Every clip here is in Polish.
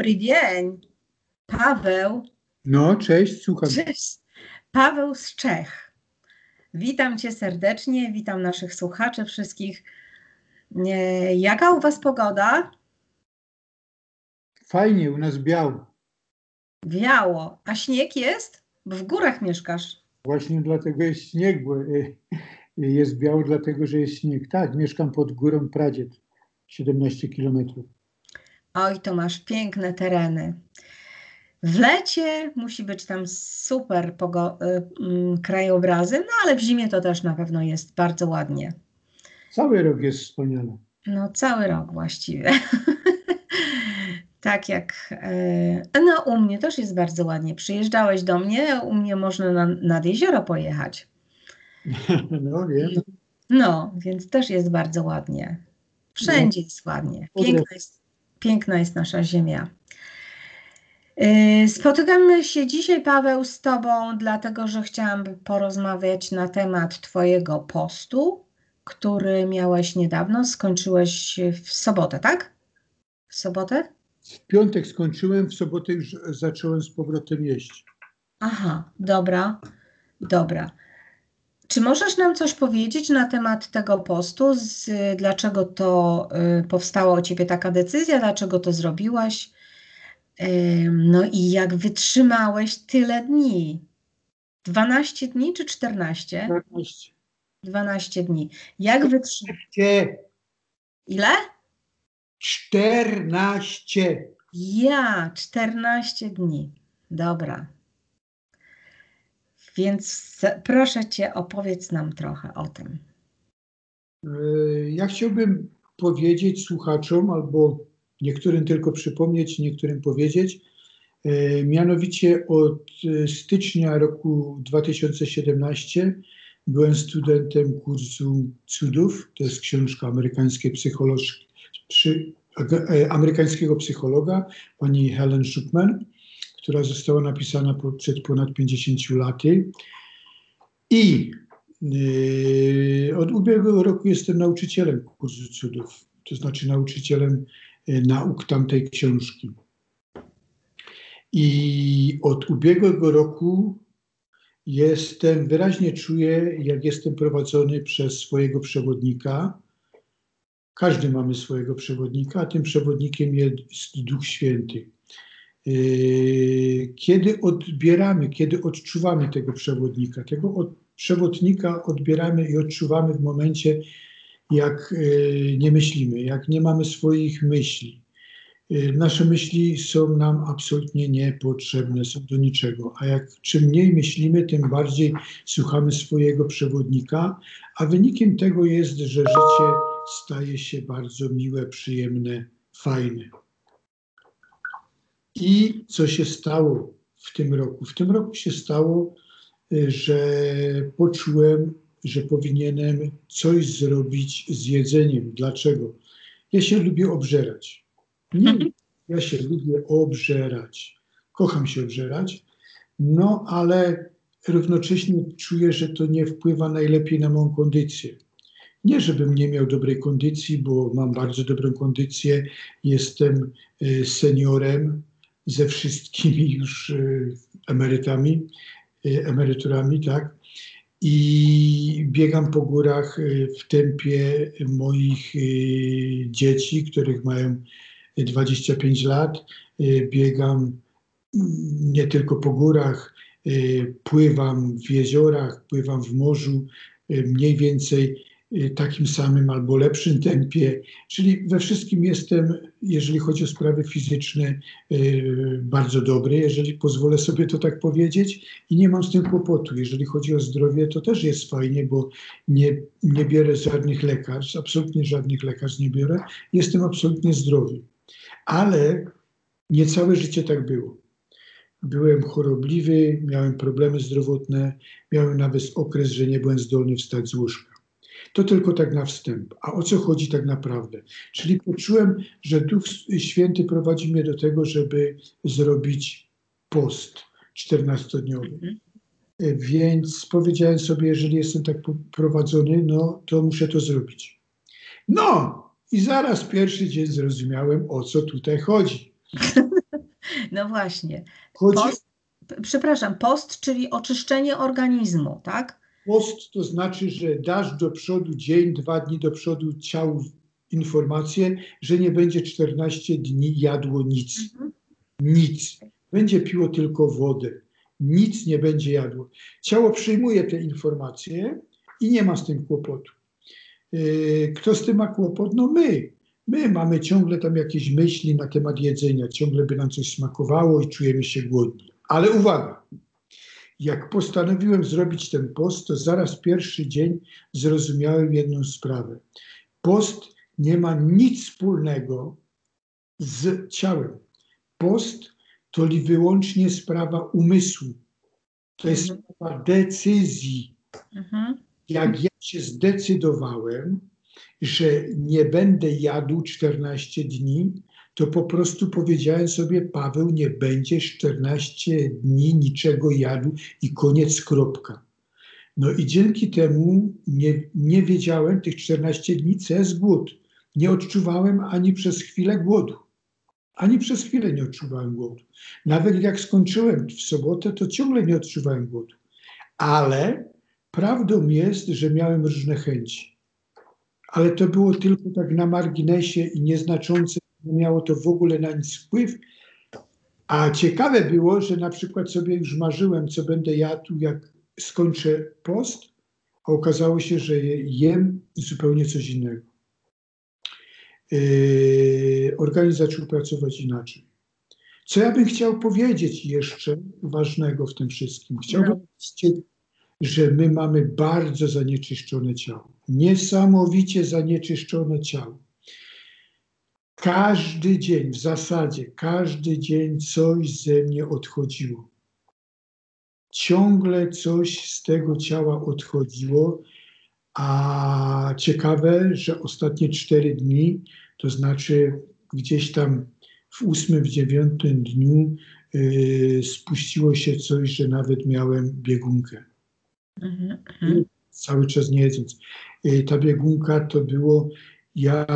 Dobry dzień. Paweł. No, cześć, słucham. Cześć. Paweł z Czech. Witam Cię serdecznie, witam naszych słuchaczy wszystkich. E, jaka u Was pogoda? Fajnie, u nas biało. Biało. A śnieg jest? Bo w górach mieszkasz. Właśnie dlatego jest śnieg, bo e, jest biało dlatego, że jest śnieg. Tak, mieszkam pod górą Pradziet, 17 kilometrów. Oj, to masz piękne tereny. W lecie musi być tam super y, mm, krajobrazy, no ale w zimie to też na pewno jest bardzo ładnie. Cały rok jest wspaniały. No, cały rok właściwie. tak jak. Y, no, u mnie też jest bardzo ładnie. Przyjeżdżałeś do mnie, u mnie można na, nad jezioro pojechać. No, wiem. No, więc też jest bardzo ładnie. Wszędzie no. jest ładnie. Piękna jest, piękna jest nasza ziemia. Y, spotykamy się dzisiaj, Paweł, z Tobą, dlatego że chciałam porozmawiać na temat Twojego postu, który miałeś niedawno. Skończyłeś w sobotę, tak? W sobotę? W piątek skończyłem, w sobotę już zacząłem z powrotem jeść. Aha, dobra, dobra. Czy możesz nam coś powiedzieć na temat tego postu? Z, dlaczego to y, powstała u Ciebie taka decyzja? Dlaczego to zrobiłaś? No i jak wytrzymałeś tyle dni? 12 dni czy 14? 12. 12 dni. Jak wytrzymałeś? Ile? 14. Ja, 14 dni. Dobra. Więc proszę Cię, opowiedz nam trochę o tym. E, ja chciałbym powiedzieć słuchaczom albo niektórym tylko przypomnieć, niektórym powiedzieć. E, mianowicie od e, stycznia roku 2017 byłem studentem kursu cudów. To jest książka amerykańskiej e, amerykańskiego psychologa, pani Helen Schuckman, która została napisana przed ponad 50 laty. I yy, od ubiegłego roku jestem nauczycielem kursu cudów, to znaczy nauczycielem Y, nauk tamtej książki. I od ubiegłego roku jestem, wyraźnie czuję, jak jestem prowadzony przez swojego przewodnika. Każdy mamy swojego przewodnika, a tym przewodnikiem jest Duch Święty. Y, kiedy odbieramy, kiedy odczuwamy tego przewodnika, tego od, przewodnika odbieramy i odczuwamy w momencie, jak e, nie myślimy, jak nie mamy swoich myśli. E, nasze myśli są nam absolutnie niepotrzebne, są do niczego. A jak czym mniej myślimy, tym bardziej słuchamy swojego przewodnika, a wynikiem tego jest, że życie staje się bardzo miłe, przyjemne, fajne. I co się stało w tym roku? W tym roku się stało, e, że poczułem że powinienem coś zrobić z jedzeniem. Dlaczego? Ja się lubię obżerać. Nie, mhm. ja się lubię obżerać. Kocham się obżerać, no ale równocześnie czuję, że to nie wpływa najlepiej na moją kondycję. Nie, żebym nie miał dobrej kondycji, bo mam bardzo dobrą kondycję, jestem e, seniorem ze wszystkimi już e, emerytami, e, emeryturami, tak, i biegam po górach y, w tempie moich y, dzieci, których mają 25 lat. Y, biegam nie tylko po górach, pływam w jeziorach, pływam w morzu, mniej więcej Y, takim samym albo lepszym tempie. Czyli we wszystkim jestem, jeżeli chodzi o sprawy fizyczne, y, bardzo dobry, jeżeli pozwolę sobie to tak powiedzieć i nie mam z tym kłopotu. Jeżeli chodzi o zdrowie, to też jest fajnie, bo nie, nie biorę żadnych lekarstw, absolutnie żadnych lekarstw nie biorę. Jestem absolutnie zdrowy. Ale nie całe życie tak było. Byłem chorobliwy, miałem problemy zdrowotne, miałem nawet okres, że nie byłem zdolny wstać z łóżka. To tylko tak na wstęp. A o co chodzi tak naprawdę? Czyli poczułem, że Duch Święty prowadzi mnie do tego, żeby zrobić post 14-dniowy. Mhm. Więc powiedziałem sobie, jeżeli jestem tak prowadzony, no to muszę to zrobić. No i zaraz pierwszy dzień zrozumiałem, o co tutaj chodzi. No właśnie. Chodzi, Post, przepraszam, post, czyli oczyszczenie organizmu, tak? Post to znaczy, że dasz do przodu dzień, dwa dni do przodu ciału informację, że nie będzie 14 dni jadło nic. Mhm. Nic. Będzie piło tylko wodę. Nic nie będzie jadło. Ciało przyjmuje te informacje i nie ma z tym kłopotu. Yy, Kto z tym ma kłopot? No my. My mamy ciągle tam jakieś myśli na temat jedzenia, ciągle by nam coś smakowało i czujemy się głodni. Ale uwaga, jak postanowiłem zrobić ten post, to zaraz pierwszy dzień zrozumiałem jedną sprawę. Post nie ma nic wspólnego z ciałem. Post to wyłącznie sprawa umysłu. To jest Mhm. sprawa decyzji. Mhm. Jak ja się zdecydowałem, że nie będę jadł 14 dni, to po prostu powiedziałem sobie, Paweł, nie będziesz 14 dni niczego jadł i koniec, kropka. No i dzięki temu nie, nie wiedziałem tych 14 dni, co jest głód. Nie odczuwałem ani przez chwilę głodu. Ani przez chwilę nie odczuwałem głodu. Nawet jak skończyłem w sobotę, to ciągle nie odczuwałem głodu. Ale prawdą jest, że miałem różne chęci. Ale to było tylko tak na marginesie i nieznaczące, nie miało to w ogóle na nic wpływ. A ciekawe było, że na przykład sobie już marzyłem, co będę jadł, jak skończę post, a okazało się, że je- jem zupełnie coś innego. Yy, organizm zaczął pracować inaczej. Co ja bym chciał powiedzieć jeszcze ważnego w tym wszystkim? Chciałbym No. powiedzieć, że my mamy bardzo zanieczyszczone ciało. Niesamowicie zanieczyszczone ciało. Każdy dzień, w zasadzie każdy dzień coś ze mnie odchodziło. Ciągle coś z tego ciała odchodziło, a ciekawe, że ostatnie cztery dni, to znaczy gdzieś tam w ósmym, w dziewiątym dniu yy, spuściło się coś, że nawet miałem biegunkę Mhm. Mhm. cały czas nie jedząc. Y, Ta biegunka to było, ja,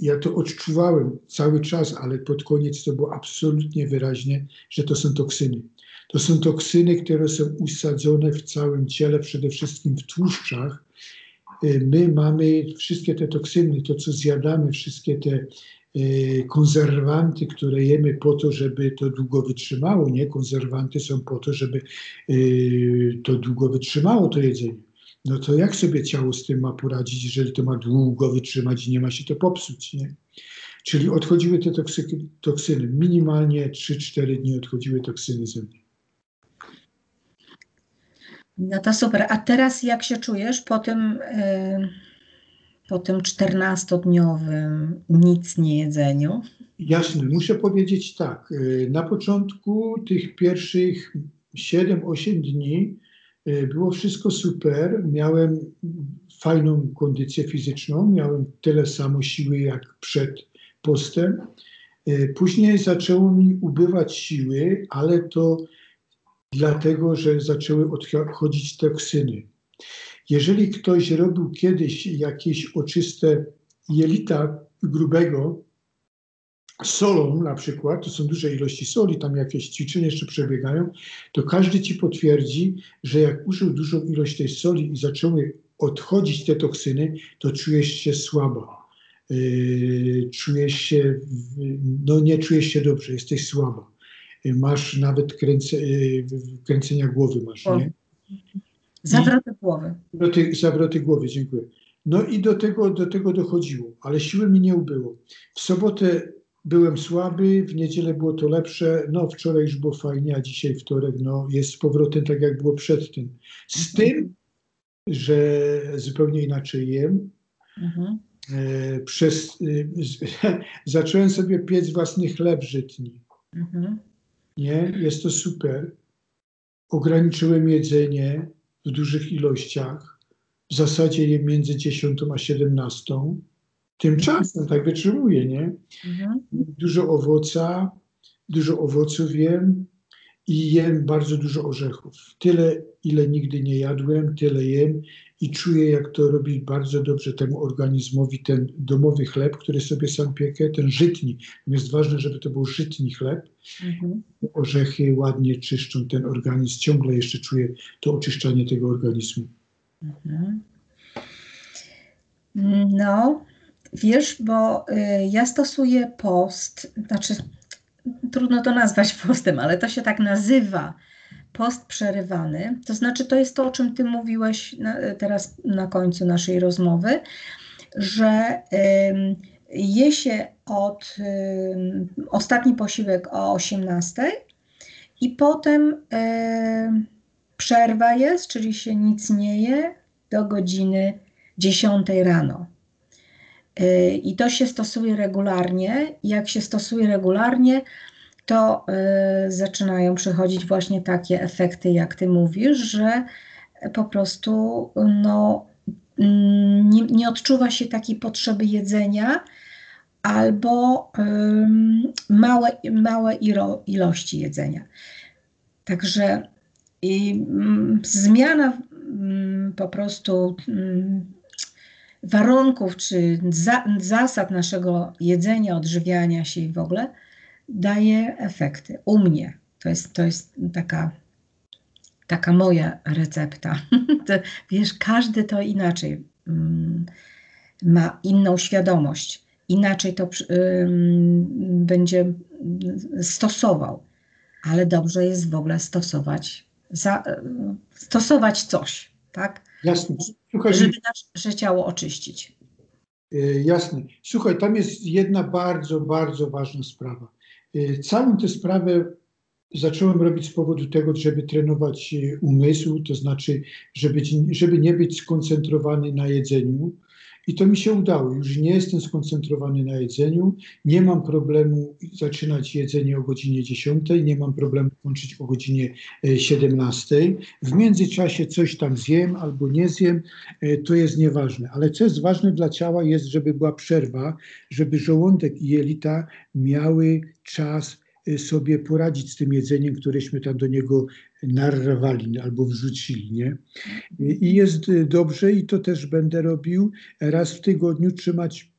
ja to odczuwałem cały czas, ale pod koniec to było absolutnie wyraźnie, że to są toksyny. To są toksyny, które są usadzone w całym ciele, przede wszystkim w tłuszczach. Y, My mamy wszystkie te toksyny, to co zjadamy, wszystkie te y, konserwanty, które jemy po to, żeby to długo wytrzymało. Nie, konserwanty są po to, żeby y, to długo wytrzymało to jedzenie. No to jak sobie ciało z tym ma poradzić, jeżeli to ma długo wytrzymać i nie ma się to popsuć, nie? Czyli odchodziły te toksyki, toksyny. Minimalnie 3-4 dni odchodziły toksyny ze mnie. No to super. A teraz jak się czujesz po tym, y, po tym 14-dniowym nic nie jedzeniu? Jasne, muszę powiedzieć tak. y, Na początku tych pierwszych 7-8 dni było wszystko super. Miałem fajną kondycję fizyczną, miałem tyle samo siły jak przed postem. Y, Później zaczęło mi ubywać siły, ale to dlatego, że zaczęły odchodzić toksyny. Jeżeli ktoś robił kiedyś jakieś oczyste jelita grubego, solą na przykład, to są duże ilości soli, tam jakieś ćwiczenia jeszcze przebiegają, to każdy ci potwierdzi, że jak użył dużą ilość tej soli i zaczęły odchodzić te toksyny, to czujesz się słaba. Yy, czujesz się, no nie czujesz się dobrze, jesteś słaba. Yy, Masz nawet kręce, yy, kręcenia głowy, masz, nie? Zawroty głowy. Zawroty, zawroty głowy, dziękuję. No i do tego, do tego dochodziło, ale siły mi nie ubyło. W sobotę byłem słaby, w niedzielę było to lepsze, no wczoraj już było fajnie, a dzisiaj wtorek, no jest z powrotem tak jak było przed tym. Z tym, że zupełnie inaczej jem. Mhm. E, przez, e, z, zacząłem sobie piec własny chleb żytni. Mhm. Nie, jest to super. Ograniczyłem jedzenie w dużych ilościach. W zasadzie je między 10 a 17. Tymczasem tak wytrzymuję, nie? Mhm. Dużo owoca, dużo owoców jem i jem bardzo dużo orzechów. Tyle, ile nigdy nie jadłem, tyle jem i czuję, jak to robi bardzo dobrze temu organizmowi ten domowy chleb, który sobie sam piekę, ten żytni. Jest ważne, żeby to był żytni chleb. Mhm. Orzechy ładnie czyszczą ten organizm. Ciągle jeszcze czuję to oczyszczanie tego organizmu. Mhm. No, wiesz, bo y, ja stosuję post, znaczy trudno to nazwać postem, ale to się tak nazywa post przerywany, to znaczy to jest to, o czym Ty mówiłeś na, teraz na końcu naszej rozmowy, że y, je się od y, ostatni posiłek o 18 i potem y, przerwa jest, czyli się nic nie je do godziny 10 rano. Y, I to się stosuje regularnie. Jak się stosuje regularnie, to y, zaczynają przychodzić właśnie takie efekty, jak ty mówisz, że po prostu no, mm, nie, nie odczuwa się takiej potrzeby jedzenia albo małe, małe ilości jedzenia. Także i, mm, zmiana mm, po prostu warunków czy za, zasad naszego jedzenia, odżywiania się i w ogóle daje efekty. U mnie to jest, to jest taka, taka moja recepta. To, wiesz, każdy to inaczej um, ma inną świadomość, inaczej to będzie stosował, ale dobrze jest w ogóle stosować, za, stosować coś, tak? Jasne. Słuchaj, żeby nasze ciało oczyścić. E, jasne. Słuchaj, tam jest jedna bardzo, bardzo ważna sprawa. E, całą tę sprawę zacząłem robić z powodu tego, żeby trenować e, umysł, to znaczy, żeby, żeby nie być skoncentrowany na jedzeniu, i to mi się udało. Już nie jestem skoncentrowany na jedzeniu, nie mam problemu zaczynać jedzenie o godzinie 10, nie mam problemu kończyć o godzinie 17. E, w międzyczasie coś tam zjem albo nie zjem, e, to jest nieważne. Ale co jest ważne dla ciała, jest, żeby była przerwa, żeby żołądek i jelita miały czas sobie poradzić z tym jedzeniem, któreśmy tam do niego narwali albo wrzucili. Nie? I jest y, dobrze i to też będę robił. Raz w tygodniu trzymać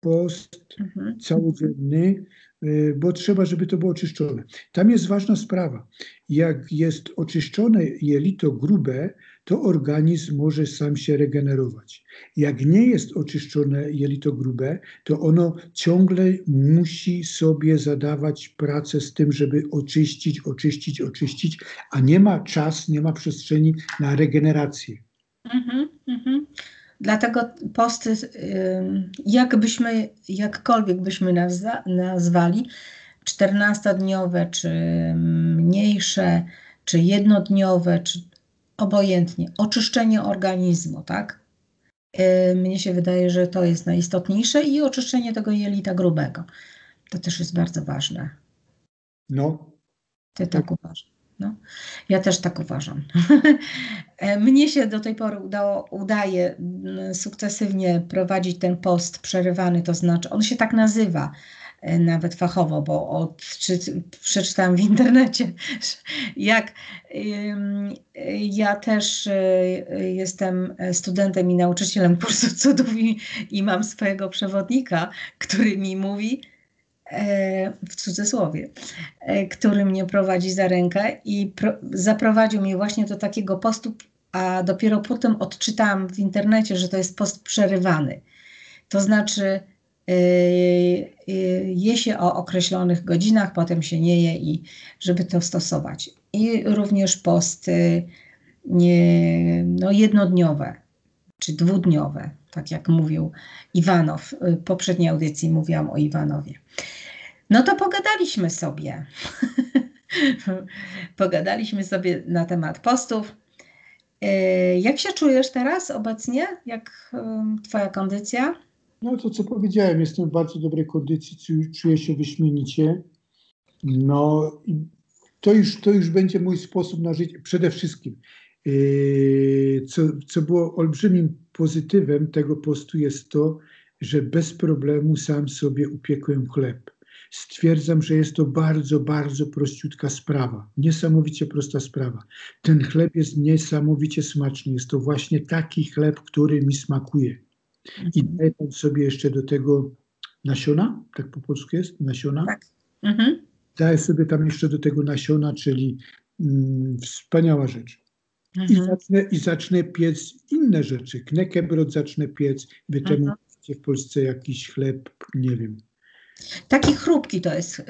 post mhm. całodzienny, y, bo trzeba, żeby to było oczyszczone. Tam jest ważna sprawa. Jak jest oczyszczone jelito grube, to organizm może sam się regenerować. Jak nie jest oczyszczone jelito grube, to ono ciągle musi sobie zadawać pracę z tym, żeby oczyścić, oczyścić, oczyścić, a nie ma czas, nie ma przestrzeni na regenerację. Mhm, mhm. Dlatego posty, jakbyśmy, jakkolwiek byśmy nazwa, nazwali, 14-dniowe, czy mniejsze, czy jednodniowe, czy obojętnie, oczyszczenie organizmu, tak? E, mnie się wydaje, że to jest najistotniejsze i oczyszczenie tego jelita grubego. To też jest bardzo ważne. No. Ty tak uważasz. No. Ja też tak uważam. E, mnie się do tej pory udało, udaje mm, sukcesywnie prowadzić ten post przerywany, to znaczy on się tak nazywa, nawet fachowo, bo od, czy, przeczytałam w internecie, jak ja też e, jestem studentem i nauczycielem kursu cudów i, i mam swojego przewodnika, który mi mówi, e, w cudzysłowie, który mnie prowadzi za rękę i pro, zaprowadził mnie właśnie do takiego postu, a dopiero potem odczytałam w internecie, że to jest post przerywany. To znaczy, Y, y, je się o określonych godzinach, potem się nie je i żeby to stosować. I również posty no jednodniowe czy dwudniowe, tak jak mówił Iwanow. W poprzedniej audycji mówiłam o Iwanowie. No to pogadaliśmy sobie. pogadaliśmy sobie na temat postów. Y, jak się czujesz teraz obecnie? Jak Twoja kondycja? No to co powiedziałem, jestem w bardzo dobrej kondycji, czuję się wyśmienicie. No to już, to już będzie mój sposób na życie. Przede wszystkim, yy, co, co było olbrzymim pozytywem tego postu jest to, że bez problemu sam sobie upiekłem chleb. stwierdzam, że jest to bardzo, bardzo prościutka sprawa. Niesamowicie prosta sprawa. Ten chleb jest niesamowicie smaczny. Jest to właśnie taki chleb, który mi smakuje. I Mhm. daję tam sobie jeszcze do tego nasiona, tak po polsku jest, nasiona. Tak. Mhm. Daję sobie tam jeszcze do tego nasiona, czyli mm, wspaniała rzecz. I, Mhm. zacznę, I zacznę piec inne rzeczy. Knekebrot zacznę piec. Wy temu Mhm. w Polsce jakiś chleb, nie wiem. Taki chrupki to jest y,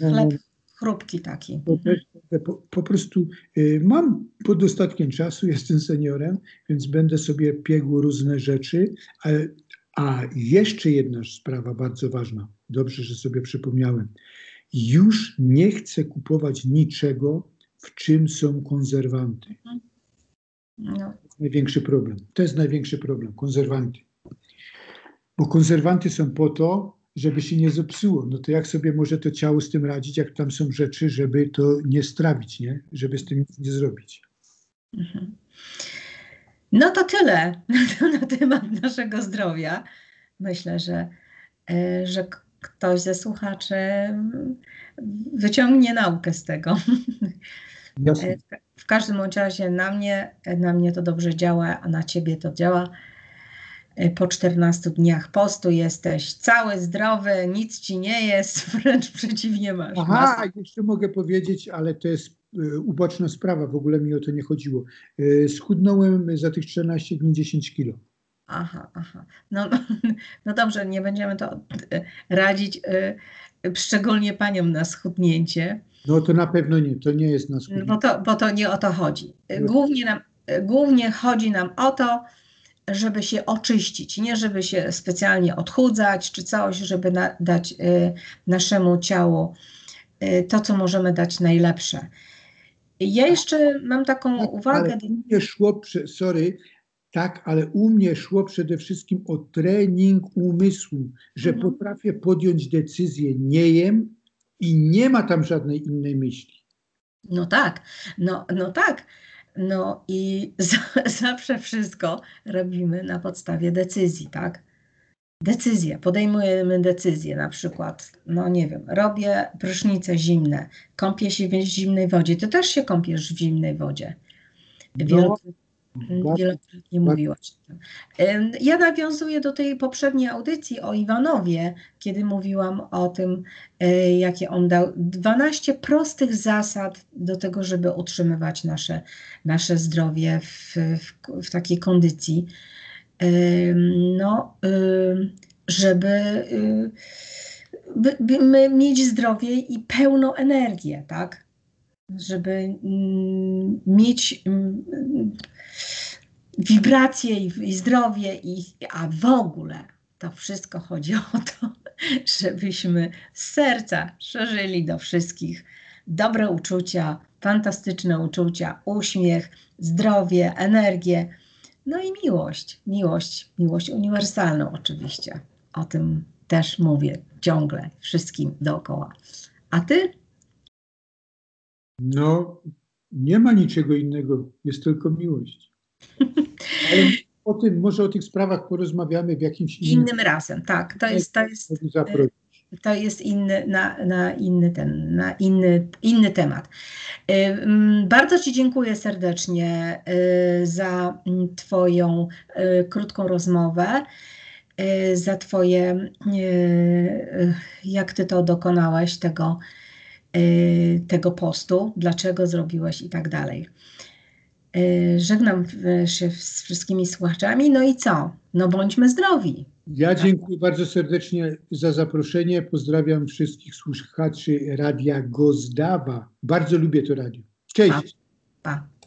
No, no, chleb chrupki taki. Też będę po, po prostu y, mam pod dostatkiem czasu, jestem seniorem, więc będę sobie piegł różne rzeczy. A, a jeszcze jedna sprawa bardzo ważna. Dobrze, że sobie przypomniałem. Już nie chcę kupować niczego, w czym są konserwanty. No. To jest największy problem. To jest największy problem, konserwanty. Bo konserwanty są po to, żeby się nie zepsuło. No to jak sobie może to ciało z tym radzić, jak tam są rzeczy, żeby to nie strawić, nie? Żeby z tym nic nie zrobić. Mhm. No to tyle na temat naszego zdrowia. Myślę, że, e, że ktoś ze słuchaczy wyciągnie naukę z tego. Jasne. E, w ka- W każdym razie na mnie, na mnie to dobrze działa, a na ciebie to działa. E, Po 14 dniach postu jesteś cały zdrowy, nic ci nie jest, wręcz przeciwnie masz. Aha, jeszcze mogę powiedzieć, ale to jest y, uboczna sprawa, w ogóle mi o to nie chodziło. Y, schudnąłem za tych 14 dni 10 kilo. Aha, aha. No, no dobrze, nie będziemy to radzić, szczególnie paniom na schudnięcie, No to na pewno nie, to nie jest na bo schudnięcie. to, bo to nie o to chodzi. Głównie, nam, głównie chodzi nam o to, żeby się oczyścić, nie żeby się specjalnie odchudzać czy coś, żeby na, dać e, naszemu ciału e, to, co możemy dać najlepsze. Ja jeszcze mam taką Tak, uwagę. ale u mnie szło, sorry, tak, ale u mnie szło przede wszystkim o trening umysłu, że Mhm. potrafię podjąć decyzję, nie jem i nie ma tam żadnej innej myśli. No tak, no, no tak. No i za, zawsze wszystko robimy na podstawie decyzji, tak? Decyzje, podejmujemy decyzje, na przykład, no nie wiem, robię prysznice zimne, kąpię się w zimnej wodzie. Ty też się kąpiesz w zimnej wodzie. No, Wielokrotnie, bardzo- wielokrotnie mówiłaś Ja nawiązuję do tej poprzedniej audycji o Iwanowie, kiedy mówiłam o tym, y, jakie on dał 12 prostych zasad do tego, żeby utrzymywać nasze, nasze zdrowie w, w, w takiej kondycji. No, żeby by, by mieć zdrowie i pełną energię, tak? Żeby mm, mieć mm, wibracje i, i zdrowie, i, a w ogóle to wszystko chodzi o to, żebyśmy z serca szerzyli do wszystkich dobre uczucia, fantastyczne uczucia, uśmiech, zdrowie, energię, no i miłość, miłość, miłość uniwersalną oczywiście. O tym też mówię ciągle wszystkim dookoła. A ty? No, nie ma niczego innego, jest tylko miłość. Ale o tym, może o tych sprawach porozmawiamy w jakimś innym Innym razem, tak. To jest, to jest, zaprosić. to jest inny, na, na inny ten, na inny, inny temat. Mm, Bardzo Ci dziękuję serdecznie y, za Twoją krótką rozmowę, za Twoje, jak Ty to dokonałeś, tego, tego postu, dlaczego zrobiłeś i tak dalej. Y, Żegnam y, się z wszystkimi słuchaczami. No i co? No bądźmy zdrowi. Ja dziękuję bardzo serdecznie za zaproszenie. Pozdrawiam wszystkich słuchaczy Radia Gozdawa. Bardzo lubię to radio. Cześć. Pa.